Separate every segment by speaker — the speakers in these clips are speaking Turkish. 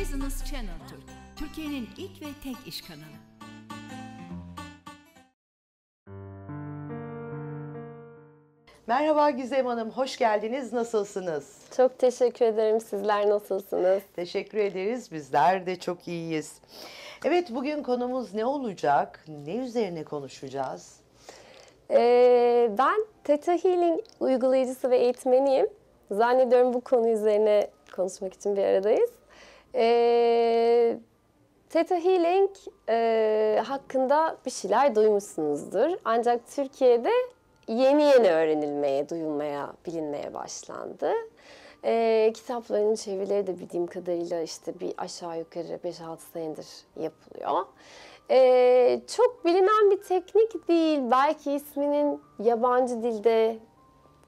Speaker 1: Business Channel Türk, Türkiye'nin ilk ve tek iş kanalı.
Speaker 2: Merhaba Gizem Hanım, hoş geldiniz. Nasılsınız?
Speaker 3: Çok teşekkür ederim. Sizler nasılsınız?
Speaker 2: Teşekkür ederiz. Bizler de çok iyiyiz. Evet, bugün konumuz ne olacak? Ne üzerine konuşacağız?
Speaker 3: Ee, ben Theta Healing uygulayıcısı ve eğitmeniyim. Zannediyorum bu konu üzerine konuşmak için bir aradayız. Ee, Theta Healing e, hakkında bir şeyler duymuşsunuzdur. Ancak Türkiye'de yeni yeni öğrenilmeye, duyulmaya, bilinmeye başlandı. Ee, kitapların çevirileri de bildiğim kadarıyla işte bir aşağı yukarı 5-6 senedir yapılıyor. Ee, çok bilinen bir teknik değil. Belki isminin yabancı dilde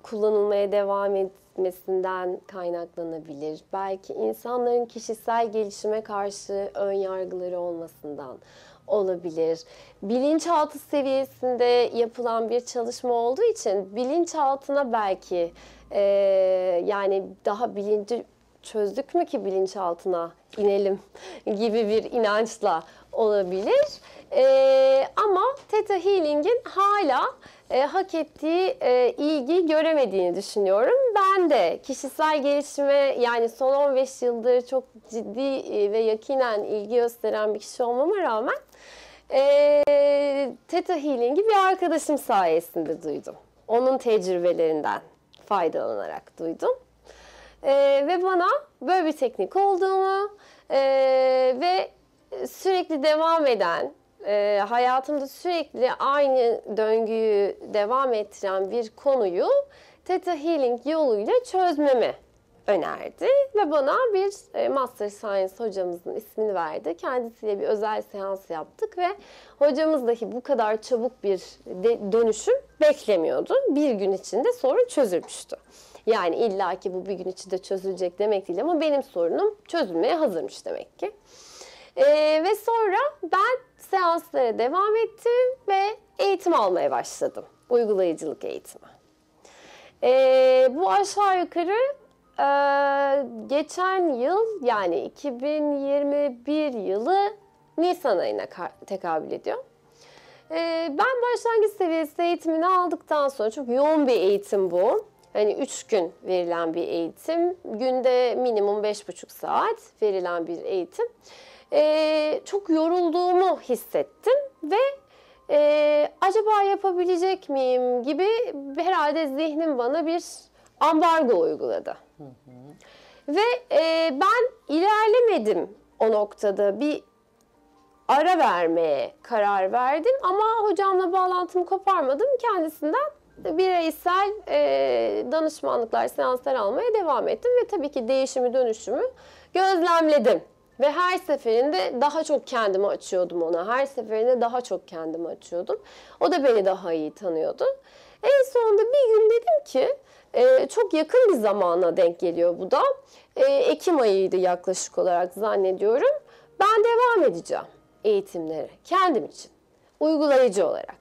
Speaker 3: kullanılmaya devam etmesinden kaynaklanabilir. Belki insanların kişisel gelişime karşı ön yargıları olmasından olabilir. Bilinçaltı seviyesinde yapılan bir çalışma olduğu için bilinçaltına belki e, yani daha bilinci çözdük mü ki bilinçaltına inelim gibi bir inançla olabilir. E, ama Theta Healing'in hala e, hak ettiği e, ilgi göremediğini düşünüyorum. Ben de kişisel gelişime yani son 15 yıldır çok ciddi e, ve yakinen ilgi gösteren bir kişi olmama rağmen e, Theta Healing'i bir arkadaşım sayesinde duydum. Onun tecrübelerinden faydalanarak duydum. E, ve bana böyle bir teknik olduğunu e, ve sürekli devam eden, e, hayatımda sürekli aynı döngüyü devam ettiren bir konuyu Theta Healing yoluyla çözmemi önerdi ve bana bir e, Master Science hocamızın ismini verdi. Kendisiyle bir özel seans yaptık ve hocamız dahi bu kadar çabuk bir dönüşüm beklemiyordu. Bir gün içinde sorun çözülmüştü. Yani illaki bu bir gün içinde çözülecek demek değil ama benim sorunum çözülmeye hazırmış demek ki. Ee, ve sonra ben seanslara devam ettim ve eğitim almaya başladım. Uygulayıcılık eğitimi. Ee, bu aşağı yukarı e, geçen yıl yani 2021 yılı Nisan ayına tekabül ediyor. Ee, ben başlangıç seviyesi eğitimini aldıktan sonra çok yoğun bir eğitim bu. Hani 3 gün verilen bir eğitim, günde minimum 5,5 saat verilen bir eğitim e, çok yorulduğumu hissettim ve e, acaba yapabilecek miyim gibi herhalde zihnim bana bir ambargo uyguladı. Hı hı. Ve e, ben ilerlemedim o noktada bir ara vermeye karar verdim ama hocamla bağlantımı koparmadım kendisinden bireysel e, danışmanlıklar, seanslar almaya devam ettim ve tabii ki değişimi dönüşümü gözlemledim. Ve her seferinde daha çok kendimi açıyordum ona. Her seferinde daha çok kendimi açıyordum. O da beni daha iyi tanıyordu. En sonunda bir gün dedim ki e, çok yakın bir zamana denk geliyor bu da. E, Ekim ayıydı yaklaşık olarak zannediyorum. Ben devam edeceğim eğitimlere kendim için. Uygulayıcı olarak.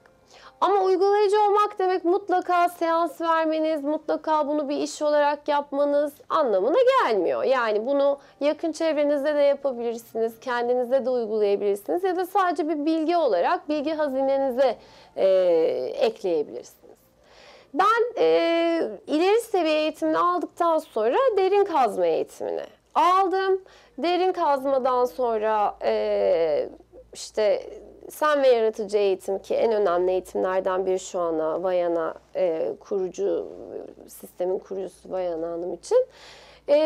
Speaker 3: Ama uygulayıcı olmak demek mutlaka seans vermeniz, mutlaka bunu bir iş olarak yapmanız anlamına gelmiyor. Yani bunu yakın çevrenizde de yapabilirsiniz, kendinizde de uygulayabilirsiniz ya da sadece bir bilgi olarak bilgi hazinenize e, ekleyebilirsiniz. Ben e, ileri seviye eğitimini aldıktan sonra derin kazma eğitimini aldım. Derin kazmadan sonra e, işte sen ve yaratıcı eğitim ki en önemli eğitimlerden biri şu ana Vayana e, kurucu sistemin kurucusu Vayana Hanım için. E,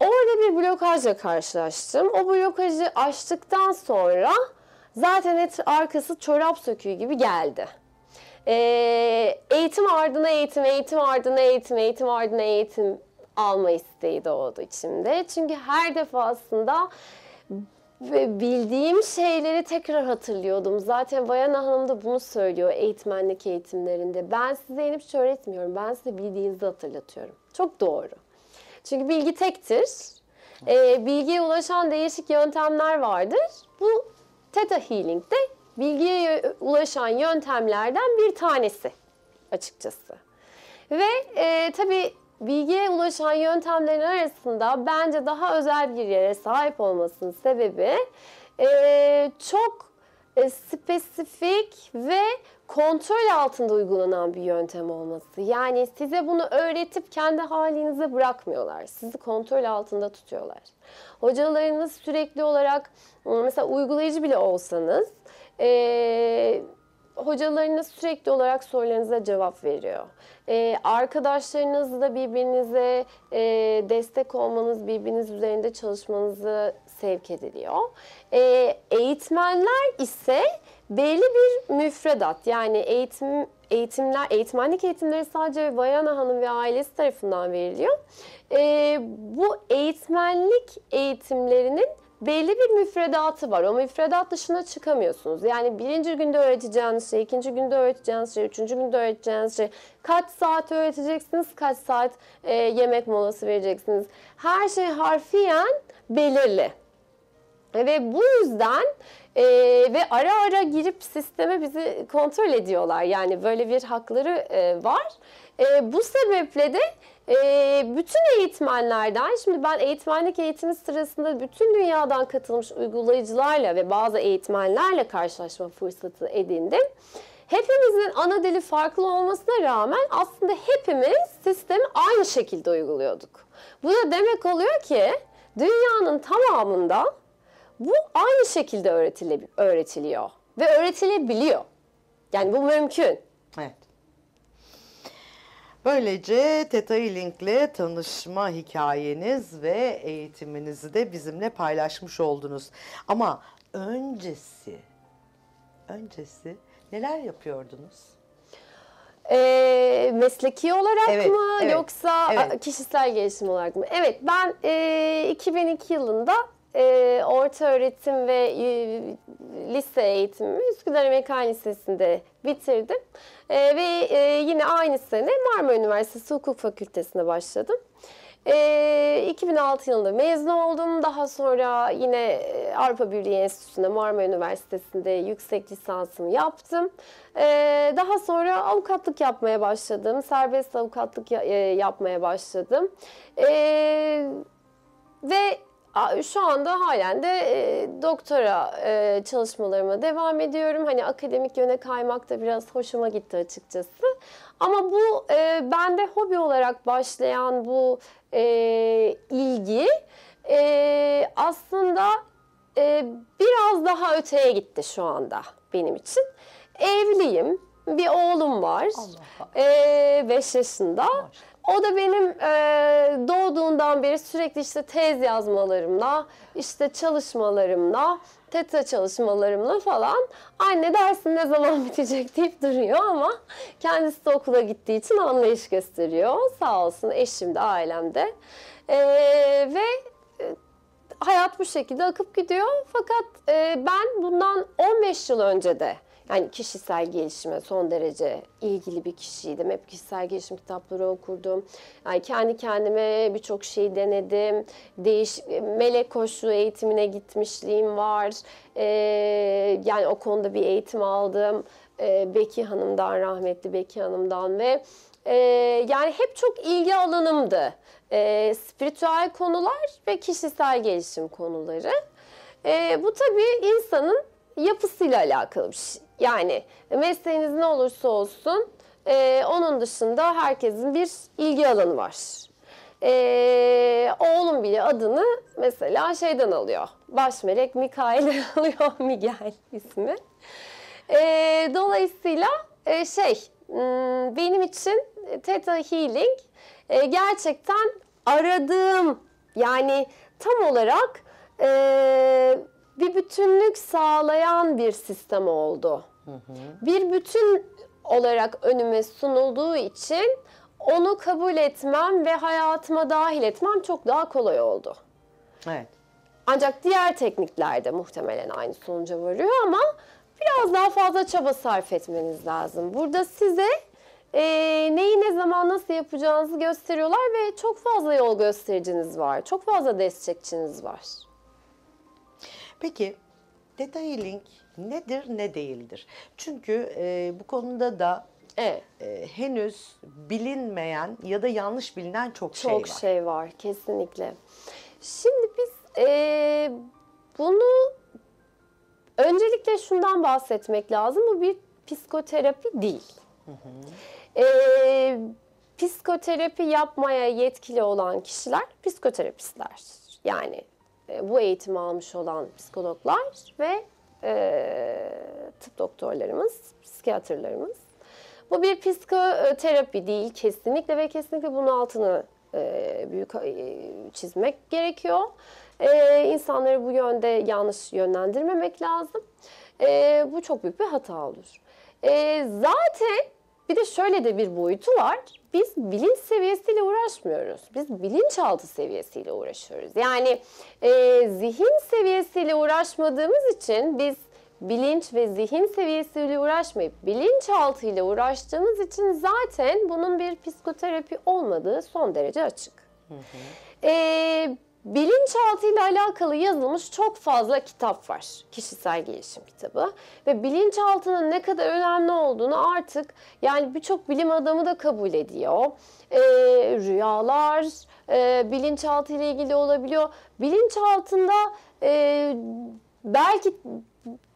Speaker 3: orada bir blokajla karşılaştım. O blokajı açtıktan sonra zaten et, arkası çorap söküğü gibi geldi. E, eğitim ardına eğitim, eğitim ardına eğitim, eğitim ardına eğitim alma isteği doğdu içimde. Çünkü her defasında ve bildiğim şeyleri tekrar hatırlıyordum. Zaten Vayana Hanım da bunu söylüyor eğitmenlik eğitimlerinde. Ben size inip hiç öğretmiyorum. Ben size bildiğinizi hatırlatıyorum. Çok doğru. Çünkü bilgi tektir. Ee, bilgiye ulaşan değişik yöntemler vardır. Bu Theta Healing'de bilgiye ulaşan yöntemlerden bir tanesi açıkçası. Ve e, tabii bilgiye ulaşan yöntemlerin arasında bence daha özel bir yere sahip olmasının sebebi e, çok e, spesifik ve kontrol altında uygulanan bir yöntem olması. Yani size bunu öğretip kendi halinize bırakmıyorlar. Sizi kontrol altında tutuyorlar. Hocalarınız sürekli olarak mesela uygulayıcı bile olsanız e, hocalarınız sürekli olarak sorularınıza cevap veriyor. Ee, arkadaşlarınız da birbirinize e, destek olmanız, birbiriniz üzerinde çalışmanızı sevk ediliyor. Ee, eğitmenler ise belli bir müfredat yani eğitim eğitimler, eğitmenlik eğitimleri sadece Vayana Hanım ve ailesi tarafından veriliyor. Ee, bu eğitmenlik eğitimlerinin belli bir müfredatı var. O müfredat dışına çıkamıyorsunuz. Yani birinci günde öğreteceğiniz şey, ikinci günde öğreteceğiniz şey, üçüncü günde öğreteceğiniz şey, kaç saat öğreteceksiniz, kaç saat e, yemek molası vereceksiniz. Her şey harfiyen belirli. Ve bu yüzden e, ve ara ara girip sisteme bizi kontrol ediyorlar. Yani böyle bir hakları e, var. E, bu sebeple de e, bütün eğitmenlerden, şimdi ben eğitmenlik eğitimi sırasında bütün dünyadan katılmış uygulayıcılarla ve bazı eğitmenlerle karşılaşma fırsatı edindim. Hepimizin ana dili farklı olmasına rağmen aslında hepimiz sistemi aynı şekilde uyguluyorduk. Bu da demek oluyor ki dünyanın tamamında bu aynı şekilde öğretile, öğretiliyor ve öğretilebiliyor. Yani bu mümkün.
Speaker 2: Evet. Böylece Theta Healing'le tanışma hikayeniz ve eğitiminizi de bizimle paylaşmış oldunuz. Ama öncesi, öncesi neler yapıyordunuz?
Speaker 3: Ee, mesleki olarak
Speaker 2: Evet,
Speaker 3: mı
Speaker 2: evet,
Speaker 3: yoksa
Speaker 2: evet.
Speaker 3: kişisel gelişim olarak mı? Evet ben e, 2002 yılında e, orta öğretim ve e, lise eğitimimi Üsküdar Amerikan Lisesi'nde bitirdim. E, ve e, yine aynı sene Marmara Üniversitesi Hukuk Fakültesi'ne başladım. E, 2006 yılında mezun oldum. Daha sonra yine e, Avrupa Birliği Enstitüsü'nde Marmara Üniversitesi'nde yüksek lisansımı yaptım. E, daha sonra avukatlık yapmaya başladım. Serbest avukatlık ya- e, yapmaya başladım. E, ve şu anda halen de e, doktora e, çalışmalarıma devam ediyorum. Hani akademik yöne kaymak da biraz hoşuma gitti açıkçası. Ama bu e, bende hobi olarak başlayan bu e, ilgi e, aslında e, biraz daha öteye gitti şu anda benim için. Evliyim, bir oğlum var.
Speaker 2: Allah
Speaker 3: 5 yaşında. O da benim e, doğduğundan beri sürekli işte tez yazmalarımla, işte çalışmalarımla, teta çalışmalarımla falan anne dersin ne zaman bitecek deyip duruyor ama kendisi de okula gittiği için anlayış gösteriyor. Sağ olsun eşim de ailem de. E, ve e, hayat bu şekilde akıp gidiyor. Fakat e, ben bundan 15 yıl önce de yani kişisel gelişime son derece ilgili bir kişiydim. Hep kişisel gelişim kitapları okurdum. Yani kendi kendime birçok şey denedim. Değiş, melek koşu eğitimine gitmişliğim var. E, yani o konuda bir eğitim aldım. E, Beki Hanım'dan, rahmetli Beki Hanım'dan ve e, yani hep çok ilgi alanımdı. E, spiritüel konular ve kişisel gelişim konuları. E, bu tabii insanın yapısıyla alakalı bir şey. Yani mesleğiniz ne olursa olsun e, onun dışında herkesin bir ilgi alanı var. E, oğlum bile adını mesela şeyden alıyor. Baş melek Mikail alıyor Miguel ismi. E, dolayısıyla e, şey hmm, benim için Theta Healing e, gerçekten aradığım yani tam olarak e, bir bütünlük sağlayan bir sistem oldu. Bir bütün olarak önüme sunulduğu için onu kabul etmem ve hayatıma dahil etmem çok daha kolay oldu.
Speaker 2: Evet.
Speaker 3: Ancak diğer tekniklerde muhtemelen aynı sonuca varıyor ama biraz daha fazla çaba sarf etmeniz lazım. Burada size e, neyi ne zaman nasıl yapacağınızı gösteriyorlar ve çok fazla yol göstericiniz var. Çok fazla destekçiniz var.
Speaker 2: Peki Theta Healing nedir ne değildir? Çünkü e, bu konuda da e, henüz bilinmeyen ya da yanlış bilinen çok, şey
Speaker 3: Çok
Speaker 2: var.
Speaker 3: şey var kesinlikle. Şimdi biz eee, bunu öncelikle şundan bahsetmek lazım. Bu bir psikoterapi değil. Eee, psikoterapi yapmaya yetkili olan kişiler psikoterapistler. Yani e, bu eğitimi almış olan psikologlar ve e, tıp doktorlarımız, psikiyatrlarımız. Bu bir psikoterapi değil kesinlikle ve kesinlikle bunun altını e, büyük e, çizmek gerekiyor. E, insanları bu yönde yanlış yönlendirmemek lazım. E, bu çok büyük bir hata olur. E, zaten bir de şöyle de bir boyutu var. Biz bilinç seviyesiyle uğraşmıyoruz. Biz bilinçaltı seviyesiyle uğraşıyoruz. Yani e, zihin seviyesiyle uğraşmadığımız için biz bilinç ve zihin seviyesiyle uğraşmayıp bilinçaltı ile uğraştığımız için zaten bunun bir psikoterapi olmadığı son derece açık. Ee, bilinçaltı ile alakalı yazılmış çok fazla kitap var. Kişisel gelişim kitabı. Ve bilinçaltının ne kadar önemli olduğunu artık yani birçok bilim adamı da kabul ediyor. Ee, rüyalar e, bilinçaltı ile ilgili olabiliyor. Bilinçaltında e, belki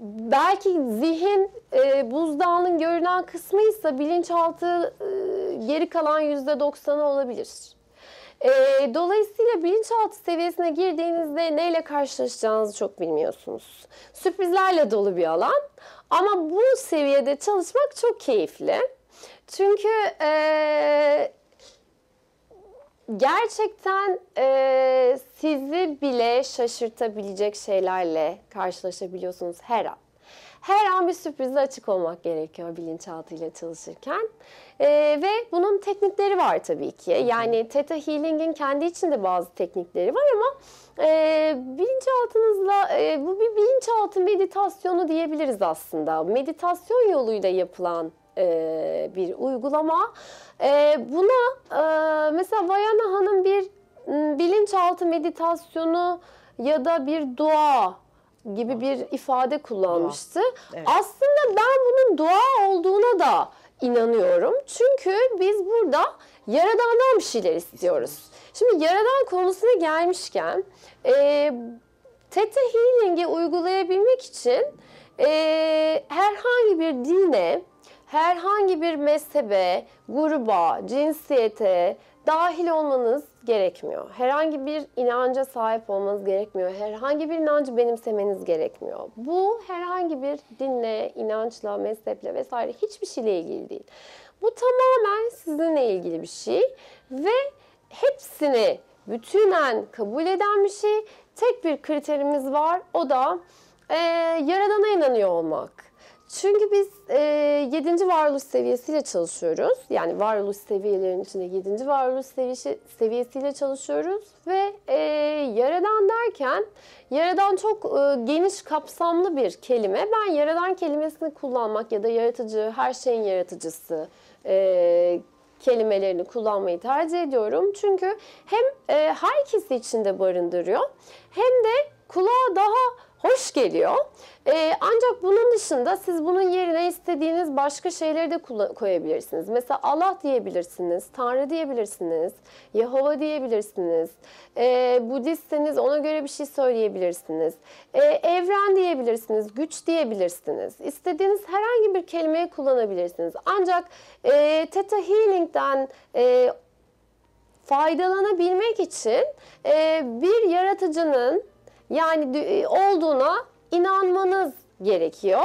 Speaker 3: belki zihin e, buzdağının görünen kısmıysa bilinçaltı e, geri kalan yüzde doksanı olabilir. E, dolayısıyla bilinçaltı seviyesine girdiğinizde neyle karşılaşacağınızı çok bilmiyorsunuz. Sürprizlerle dolu bir alan ama bu seviyede çalışmak çok keyifli. Çünkü e, gerçekten e, sizi bile şaşırtabilecek şeylerle karşılaşabiliyorsunuz her an. Her an bir sürprize açık olmak gerekiyor bilinçaltıyla çalışırken. E, ve bunun teknikleri var tabii ki. Yani Theta Healing'in kendi içinde bazı teknikleri var ama e, bilinçaltınızla e, bu bir bilinçaltı meditasyonu diyebiliriz aslında. Meditasyon yoluyla yapılan e, bir uygulama. E, buna e, mesela Vayana Hanım bir bilinçaltı meditasyonu ya da bir dua gibi bir ifade kullanmıştı.
Speaker 2: Evet.
Speaker 3: Aslında ben bunun dua olduğuna da inanıyorum. Çünkü biz burada Yaradan'dan bir şeyler istiyoruz. Şimdi Yaradan konusuna gelmişken e, Theta Healing'i uygulayabilmek için e, herhangi bir dine, herhangi bir mezhebe, gruba, cinsiyete dahil olmanız gerekmiyor. Herhangi bir inanca sahip olmanız gerekmiyor. Herhangi bir inancı benimsemeniz gerekmiyor. Bu herhangi bir dinle, inançla, mezheple vesaire hiçbir şeyle ilgili değil. Bu tamamen sizinle ilgili bir şey ve hepsini bütünen kabul eden bir şey. Tek bir kriterimiz var. O da e, Yaradan'a inanıyor olmak. Çünkü biz e, 7. varoluş seviyesiyle çalışıyoruz. Yani varoluş seviyelerinin içinde 7. varoluş seviyesi, seviyesiyle çalışıyoruz. Ve e, yaradan derken, yaradan çok e, geniş kapsamlı bir kelime. Ben yaradan kelimesini kullanmak ya da yaratıcı, her şeyin yaratıcısı e, kelimelerini kullanmayı tercih ediyorum. Çünkü hem e, herkesi içinde barındırıyor hem de kulağa daha hoş geliyor. Ee, ancak bunun dışında siz bunun yerine istediğiniz başka şeyleri de koyabilirsiniz. Mesela Allah diyebilirsiniz, Tanrı diyebilirsiniz, Yehova diyebilirsiniz. Ee, Budistseniz ona göre bir şey söyleyebilirsiniz. Ee, evren diyebilirsiniz, güç diyebilirsiniz. İstediğiniz herhangi bir kelimeyi kullanabilirsiniz. Ancak e, Theta Healing'den e, faydalanabilmek için e, bir yaratıcının yani dü- olduğuna inanmanız gerekiyor.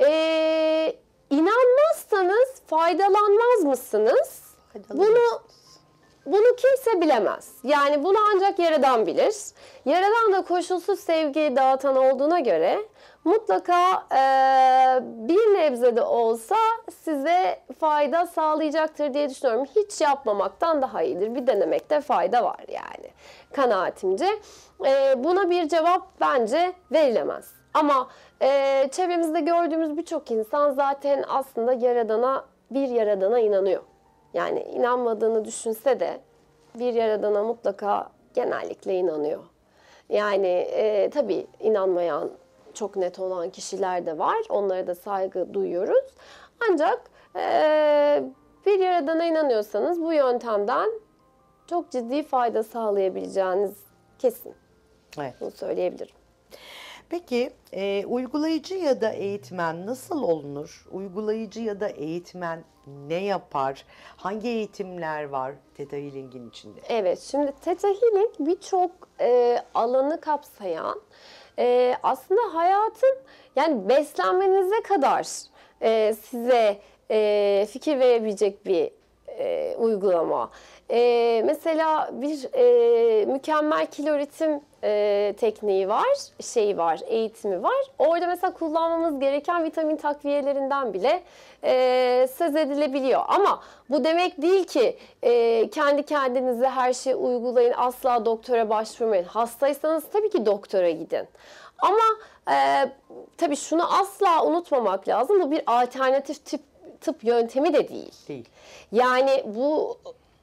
Speaker 3: E, inanmazsanız faydalanmaz mısınız? Bunu bunu kimse bilemez. Yani bunu ancak Yaradan bilir. Yaradan da koşulsuz sevgi dağıtan olduğuna göre mutlaka e, bir nebze de olsa size fayda sağlayacaktır diye düşünüyorum. Hiç yapmamaktan daha iyidir. Bir denemekte fayda var yani kanaatimce. E, buna bir cevap bence verilemez. Ama e, çevremizde gördüğümüz birçok insan zaten aslında Yaradan'a bir Yaradan'a inanıyor. Yani inanmadığını düşünse de bir yaradana mutlaka genellikle inanıyor. Yani e, tabii inanmayan çok net olan kişiler de var. Onlara da saygı duyuyoruz. Ancak e, bir yaradana inanıyorsanız bu yöntemden çok ciddi fayda sağlayabileceğiniz kesin.
Speaker 2: Evet.
Speaker 3: Bunu söyleyebilirim.
Speaker 2: Peki e, uygulayıcı ya da eğitmen nasıl olunur? Uygulayıcı ya da eğitmen ne yapar? Hangi eğitimler var Theta Healing'in içinde?
Speaker 3: Evet, şimdi Theta Healing birçok e, alanı kapsayan, e, aslında hayatın yani beslenmenize kadar e, size e, fikir verebilecek bir e, uygulama. E, mesela bir e, mükemmel kilo ritim e, tekniği var, şeyi var, eğitimi var. Orada mesela kullanmamız gereken vitamin takviyelerinden bile e, söz edilebiliyor. Ama bu demek değil ki e, kendi kendinize her şeyi uygulayın, asla doktora başvurmayın. Hastaysanız tabii ki doktora gidin. Ama e, tabii şunu asla unutmamak lazım. Bu bir alternatif tip tıp yöntemi de değil.
Speaker 2: Değil.
Speaker 3: Yani bu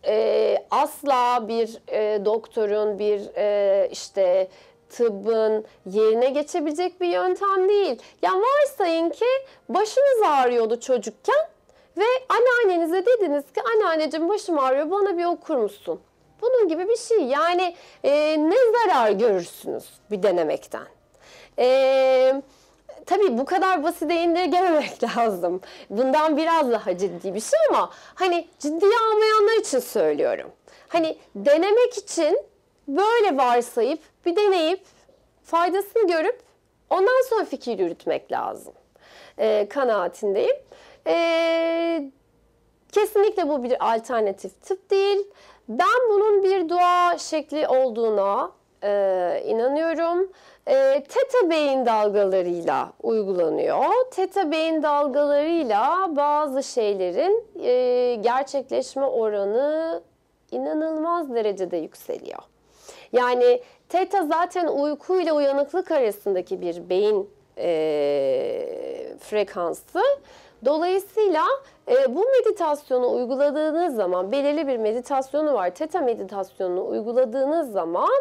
Speaker 3: e, asla bir e, doktorun, bir e, işte tıbbın yerine geçebilecek bir yöntem değil. Yani varsayın ki başınız ağrıyordu çocukken ve anneannenize dediniz ki anneanneciğim başım ağrıyor bana bir okur musun? Bunun gibi bir şey. Yani e, ne zarar görürsünüz bir denemekten? Eee tabii bu kadar basite indirgememek lazım. Bundan biraz daha ciddi bir şey ama hani ciddiye almayanlar için söylüyorum. Hani denemek için böyle varsayıp bir deneyip faydasını görüp ondan sonra fikir yürütmek lazım. Ee, kanaatindeyim. Ee, kesinlikle bu bir alternatif tıp değil. Ben bunun bir dua şekli olduğuna e, inanıyorum. E, teta beyin dalgalarıyla uygulanıyor. Teta beyin dalgalarıyla bazı şeylerin e, gerçekleşme oranı inanılmaz derecede yükseliyor. Yani teta zaten uyku ile uyanıklık arasındaki bir beyin e, frekansı. Dolayısıyla e, bu meditasyonu uyguladığınız zaman belirli bir meditasyonu var. Teta meditasyonunu uyguladığınız zaman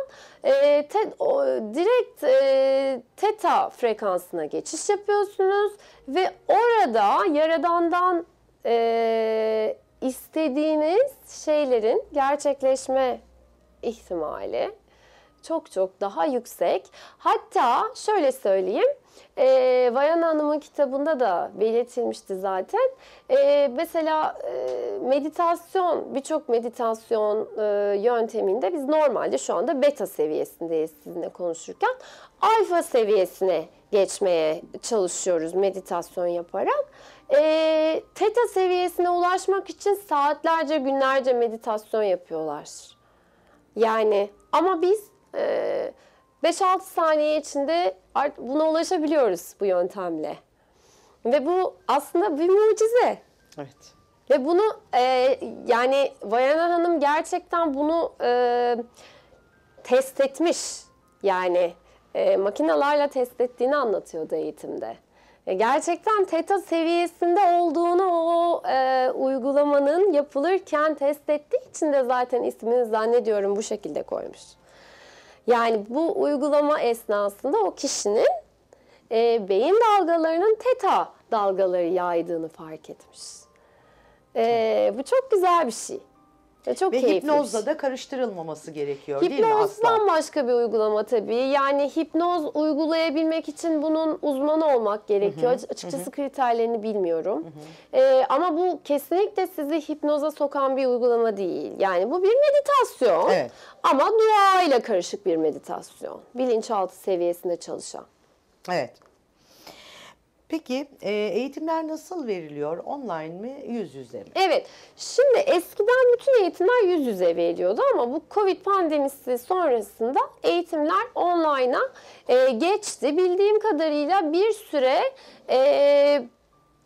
Speaker 3: e, te, o, direkt e, teta frekansına geçiş yapıyorsunuz ve orada yaradandan e, istediğiniz şeylerin gerçekleşme ihtimali çok çok daha yüksek. Hatta şöyle söyleyeyim, e, Vayan Hanım'ın kitabında da belirtilmişti zaten. E, mesela e, meditasyon, birçok meditasyon e, yönteminde biz normalde şu anda beta seviyesindeyiz sizinle konuşurken. Alfa seviyesine geçmeye çalışıyoruz meditasyon yaparak. E, teta seviyesine ulaşmak için saatlerce, günlerce meditasyon yapıyorlar. Yani ama biz 5-6 saniye içinde buna ulaşabiliyoruz bu yöntemle. Ve bu aslında bir mucize.
Speaker 2: Evet.
Speaker 3: Ve bunu e, yani Vayana Hanım gerçekten bunu e, test etmiş. Yani e, makinalarla test ettiğini anlatıyordu eğitimde. E, gerçekten teta seviyesinde olduğunu o e, uygulamanın yapılırken test ettiği için de zaten ismini zannediyorum bu şekilde koymuş. Yani bu uygulama esnasında o kişinin e, beyin dalgalarının teta dalgaları yaydığını fark etmiş. E, bu çok güzel bir şey. Ve çok
Speaker 2: Ve
Speaker 3: keyifli
Speaker 2: hipnozla da karıştırılmaması gerekiyor değil mi
Speaker 3: Hipnozdan
Speaker 2: asla?
Speaker 3: başka bir uygulama tabii. Yani hipnoz uygulayabilmek için bunun uzmanı olmak gerekiyor. Açıkçası kriterlerini bilmiyorum. Ee, ama bu kesinlikle sizi hipnoza sokan bir uygulama değil. Yani bu bir meditasyon.
Speaker 2: Evet.
Speaker 3: Ama dua ile karışık bir meditasyon. Bilinçaltı seviyesinde çalışan.
Speaker 2: Evet. Peki e, eğitimler nasıl veriliyor? Online mi, yüz yüze mi?
Speaker 3: Evet. Şimdi eskiden bütün eğitimler yüz yüze veriliyordu ama bu Covid pandemisi sonrasında eğitimler online'a e, geçti. Bildiğim kadarıyla bir süre e,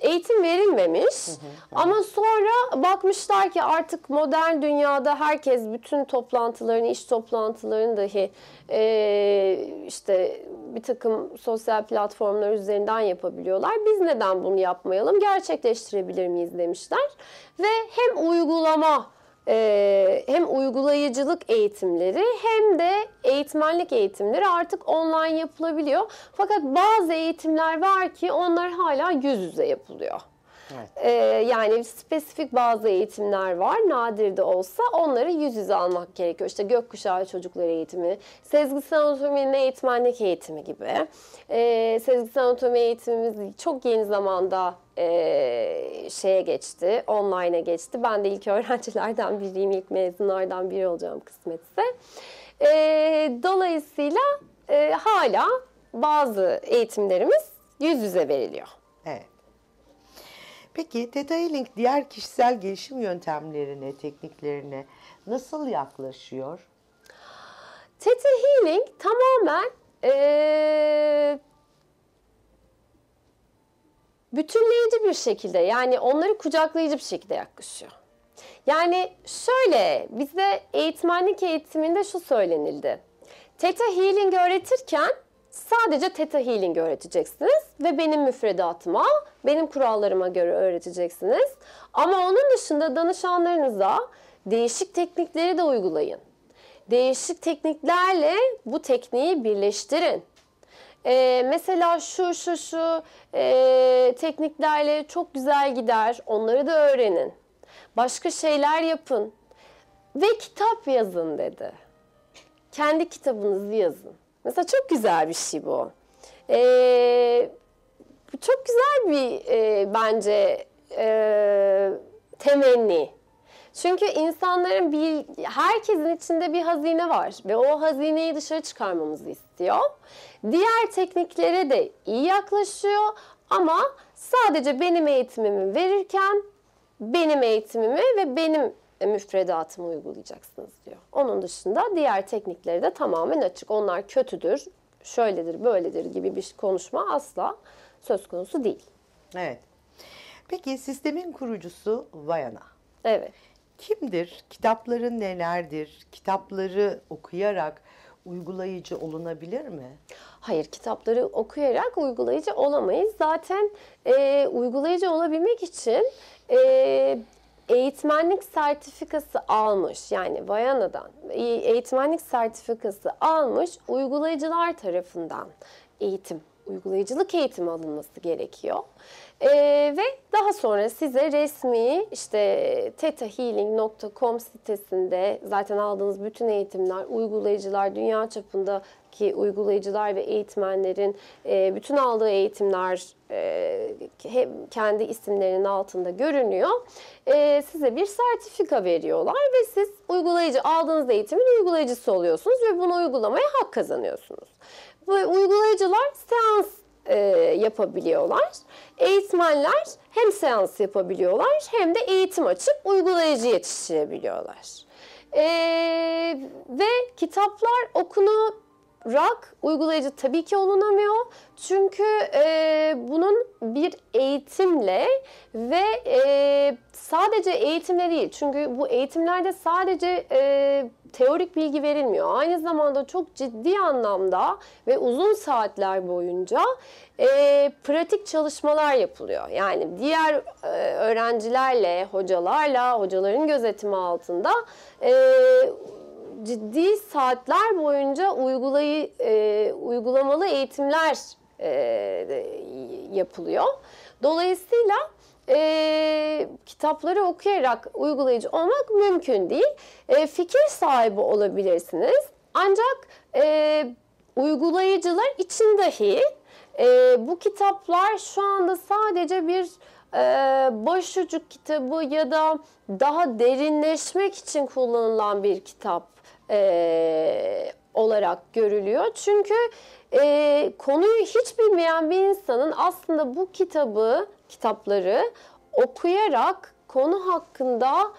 Speaker 3: eğitim verilmemiş. Ama sonra bakmışlar ki artık modern dünyada herkes bütün toplantılarını, iş toplantılarını dahi e, işte bir takım sosyal platformlar üzerinden yapabiliyorlar. Biz neden bunu yapmayalım? Gerçekleştirebilir miyiz demişler. Ve hem uygulama e, hem uygulayıcılık eğitimleri hem de eğitmenlik eğitimleri artık online yapılabiliyor. Fakat bazı eğitimler var ki onlar hala yüz yüze yapılıyor.
Speaker 2: Evet.
Speaker 3: Ee, yani spesifik bazı eğitimler var. Nadir de olsa onları yüz yüze almak gerekiyor. İşte gökkuşağı çocukları eğitimi, sezgisel anatominin eğitmenlik eğitimi gibi. Ee, sezgisel anatomi eğitimimiz çok yeni zamanda e, şeye geçti, online'a geçti. Ben de ilk öğrencilerden biriyim, ilk mezunlardan biri olacağım kısmetse. Ee, dolayısıyla e, hala bazı eğitimlerimiz yüz yüze veriliyor.
Speaker 2: Evet. Peki Theta Healing diğer kişisel gelişim yöntemlerine, tekniklerine nasıl yaklaşıyor?
Speaker 3: Theta Healing tamamen eee, bütünleyici bir şekilde yani onları kucaklayıcı bir şekilde yaklaşıyor. Yani şöyle bize eğitmenlik eğitiminde şu söylenildi. Theta Healing öğretirken sadece Theta Healing öğreteceksiniz ve benim müfredatıma, benim kurallarıma göre öğreteceksiniz. Ama onun dışında danışanlarınıza değişik teknikleri de uygulayın. Değişik tekniklerle bu tekniği birleştirin. Ee, mesela şu şu şu e, tekniklerle çok güzel gider. Onları da öğrenin. Başka şeyler yapın. Ve kitap yazın dedi. Kendi kitabınızı yazın. Mesela çok güzel bir şey bu. Ee, çok güzel bir e, bence e, temenni. Çünkü insanların bir, herkesin içinde bir hazine var ve o hazineyi dışarı çıkarmamızı istiyor. Diğer tekniklere de iyi yaklaşıyor ama sadece benim eğitimimi verirken benim eğitimimi ve benim müfredatımı uygulayacaksınız diyor. Onun dışında diğer teknikleri de tamamen açık. Onlar kötüdür, şöyledir, böyledir gibi bir konuşma asla söz konusu değil.
Speaker 2: Evet. Peki sistemin kurucusu Vayana.
Speaker 3: Evet.
Speaker 2: Kimdir? Kitapları nelerdir? Kitapları okuyarak uygulayıcı olunabilir mi?
Speaker 3: Hayır, kitapları okuyarak uygulayıcı olamayız. Zaten e, uygulayıcı olabilmek için e, eğitmenlik sertifikası almış, yani Vayana'dan e- eğitmenlik sertifikası almış uygulayıcılar tarafından eğitim, uygulayıcılık eğitimi alınması gerekiyor. E, ve daha sonra size resmi işte tetahealing.com sitesinde zaten aldığınız bütün eğitimler, uygulayıcılar, dünya çapındaki uygulayıcılar ve eğitmenlerin e, bütün aldığı eğitimler e, kendi isimlerinin altında görünüyor. E, size bir sertifika veriyorlar ve siz uygulayıcı aldığınız eğitimin uygulayıcısı oluyorsunuz ve bunu uygulamaya hak kazanıyorsunuz. Bu uygulayıcılar seans e, yapabiliyorlar. Eğitmenler hem seans yapabiliyorlar hem de eğitim açıp uygulayıcı yetiştirebiliyorlar. E, ve kitaplar okunarak uygulayıcı tabii ki olunamıyor. Çünkü e, bunun bir eğitimle ve e, sadece eğitimle değil. Çünkü bu eğitimlerde sadece e, teorik bilgi verilmiyor. Aynı zamanda çok ciddi anlamda ve uzun saatler boyunca e, pratik çalışmalar yapılıyor. Yani diğer e, öğrencilerle, hocalarla, hocaların gözetimi altında e, ciddi saatler boyunca uygulayı, e, uygulamalı eğitimler e, yapılıyor. Dolayısıyla e, kitapları okuyarak uygulayıcı olmak mümkün değil. E, fikir sahibi olabilirsiniz. Ancak e, uygulayıcılar için dahi e, bu kitaplar şu anda sadece bir e, başucu kitabı ya da daha derinleşmek için kullanılan bir kitap e, olarak görülüyor. Çünkü e, konuyu hiç bilmeyen bir insanın aslında bu kitabı, kitapları okuyarak konu hakkında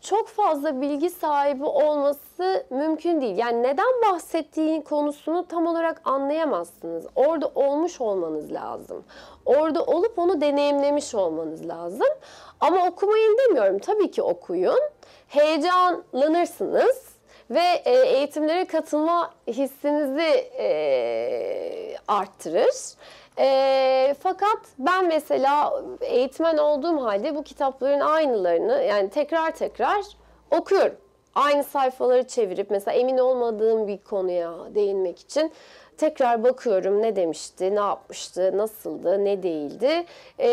Speaker 3: çok fazla bilgi sahibi olması mümkün değil. Yani neden bahsettiğin konusunu tam olarak anlayamazsınız. Orada olmuş olmanız lazım. Orada olup onu deneyimlemiş olmanız lazım. Ama okumayın demiyorum. Tabii ki okuyun. Heyecanlanırsınız ve e, eğitimlere katılma hissinizi e, arttırır. E, fakat ben mesela eğitmen olduğum halde bu kitapların aynılarını yani tekrar tekrar okuyorum. aynı sayfaları çevirip mesela emin olmadığım bir konuya değinmek için tekrar bakıyorum ne demişti, ne yapmıştı, nasıldı, ne değildi. E,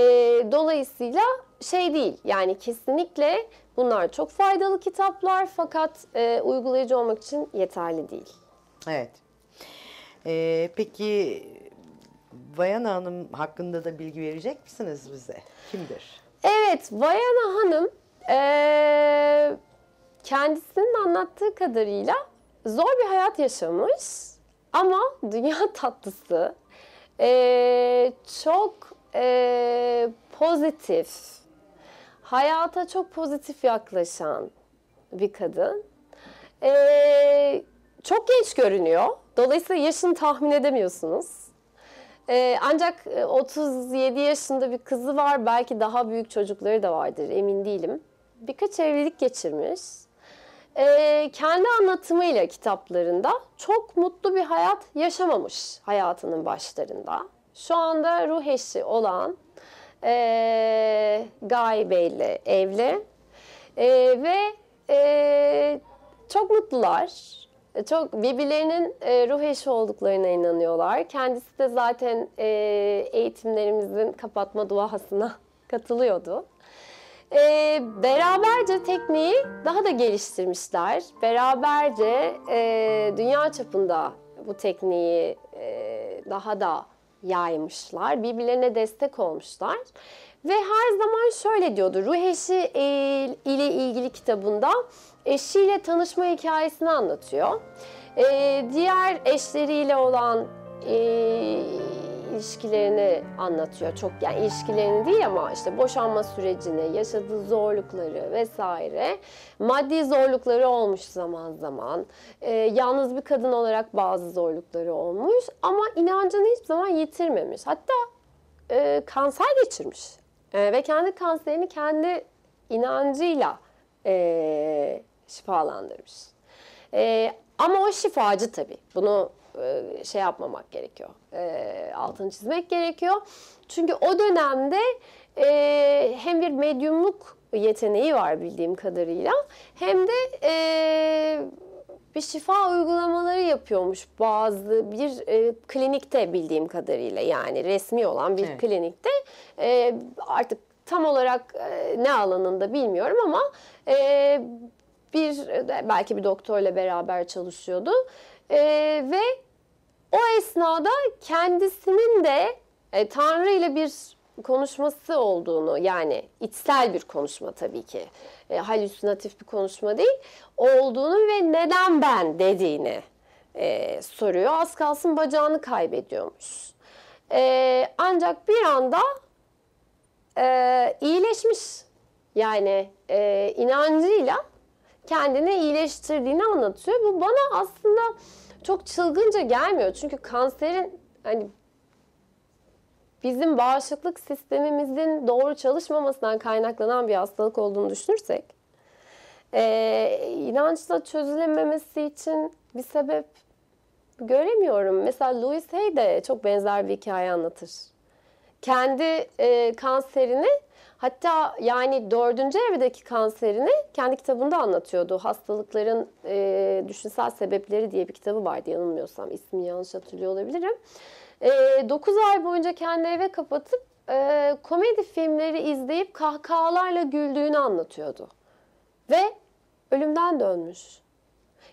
Speaker 3: dolayısıyla şey değil yani kesinlikle bunlar çok faydalı kitaplar fakat e, uygulayıcı olmak için yeterli değil.
Speaker 2: Evet. Ee, peki Vayana Hanım hakkında da bilgi verecek misiniz bize? Kimdir?
Speaker 3: Evet, Vayana Hanım eee, kendisinin anlattığı kadarıyla zor bir hayat yaşamış ama dünya tatlısı, eee, çok eee, pozitif, hayata çok pozitif yaklaşan bir kadın. Eee, çok genç görünüyor. Dolayısıyla yaşını tahmin edemiyorsunuz. Ee, ancak e, 37 yaşında bir kızı var. Belki daha büyük çocukları da vardır. Emin değilim. Birkaç evlilik geçirmiş. Ee, kendi anlatımıyla kitaplarında çok mutlu bir hayat yaşamamış hayatının başlarında. Şu anda ruh eşi olan e, Guy Bey'le evli. E, ve e, çok mutlular. Çok birbirlerinin e, ruh eşi olduklarına inanıyorlar. Kendisi de zaten e, eğitimlerimizin kapatma duasına katılıyordu. E, beraberce tekniği daha da geliştirmişler. Beraberce e, dünya çapında bu tekniği e, daha da yaymışlar. Birbirlerine destek olmuşlar. Ve her zaman şöyle diyordu. Ruh eşi e, ile ilgili kitabında eşiyle tanışma hikayesini anlatıyor. E, diğer eşleriyle olan e, ilişkilerini anlatıyor. Çok yani ilişkilerini değil ama işte boşanma sürecini, yaşadığı zorlukları vesaire. Maddi zorlukları olmuş zaman zaman. E, yalnız bir kadın olarak bazı zorlukları olmuş ama inancını hiçbir zaman yitirmemiş. Hatta e, kanser geçirmiş. E, ve kendi kanserini kendi inancıyla e, şifalandırmış. E, ama o şifacı tabii. Bunu şey yapmamak gerekiyor. E, altını çizmek gerekiyor. Çünkü o dönemde e, hem bir medyumluk yeteneği var bildiğim kadarıyla hem de e, bir şifa uygulamaları yapıyormuş bazı bir e, klinikte bildiğim kadarıyla yani resmi olan bir
Speaker 2: Evet.
Speaker 3: klinikte E, artık tam olarak e, ne alanında bilmiyorum ama e, bir belki bir doktorla beraber çalışıyordu E, ve o esnada kendisinin de e, Tanrı ile bir konuşması olduğunu yani içsel bir konuşma tabii ki e, halüsinatif bir konuşma değil olduğunu ve neden ben dediğini e, soruyor. Az kalsın bacağını kaybediyormuş. E, ancak bir anda e, iyileşmiş. Yani e, inancıyla kendini iyileştirdiğini anlatıyor. Bu bana aslında çok çılgınca gelmiyor. Çünkü kanserin hani bizim bağışıklık sistemimizin doğru çalışmamasından kaynaklanan bir hastalık olduğunu düşünürsek e, inançla çözülememesi için bir sebep göremiyorum. Mesela Louis Hay de çok benzer bir hikaye anlatır. Kendi e, kanserini hatta yani dördüncü evdeki kanserini kendi kitabında anlatıyordu. Hastalıkların e, düşünsel sebepleri diye bir kitabı vardı yanılmıyorsam. ismini yanlış hatırlıyor olabilirim. 9 ay boyunca kendi eve kapatıp e, komedi filmleri izleyip kahkahalarla güldüğünü anlatıyordu. Ve ölümden dönmüş.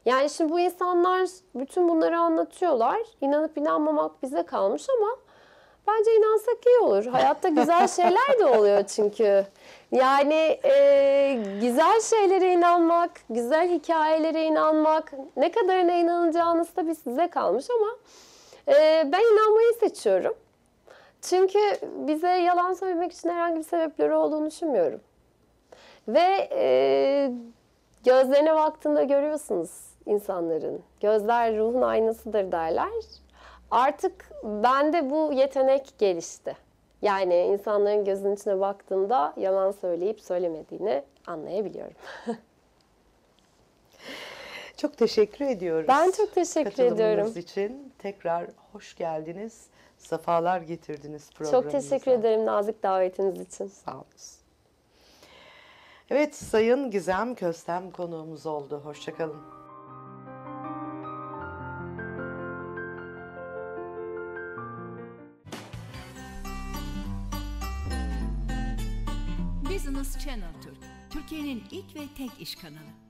Speaker 3: Yani şimdi bu insanlar bütün bunları anlatıyorlar. İnanıp inanmamak bize kalmış ama bence inansak iyi olur. Hayatta güzel şeyler de oluyor çünkü. Yani e, güzel şeylere inanmak, güzel hikayelere inanmak, ne kadarına inanacağınız tabii size kalmış ama e, ben inanmayı seçiyorum. Çünkü bize yalan söylemek için herhangi bir sebepleri olduğunu düşünmüyorum. Ve e, gözlerine baktığında görüyorsunuz insanların. Gözler ruhun aynasıdır derler. Artık bende bu yetenek gelişti. Yani insanların gözünün içine baktığımda yalan söyleyip söylemediğini anlayabiliyorum.
Speaker 2: Çok teşekkür ediyoruz.
Speaker 3: Ben çok teşekkür ediyorum.
Speaker 2: için tekrar hoş geldiniz. Safalar getirdiniz
Speaker 3: Çok
Speaker 2: programımıza.
Speaker 3: teşekkür ederim nazik davetiniz için.
Speaker 2: Sağ olun. Evet Sayın Gizem Köstem konuğumuz oldu. Hoşçakalın.
Speaker 1: Business Channel Türk, Türkiye'nin ilk ve tek iş kanalı.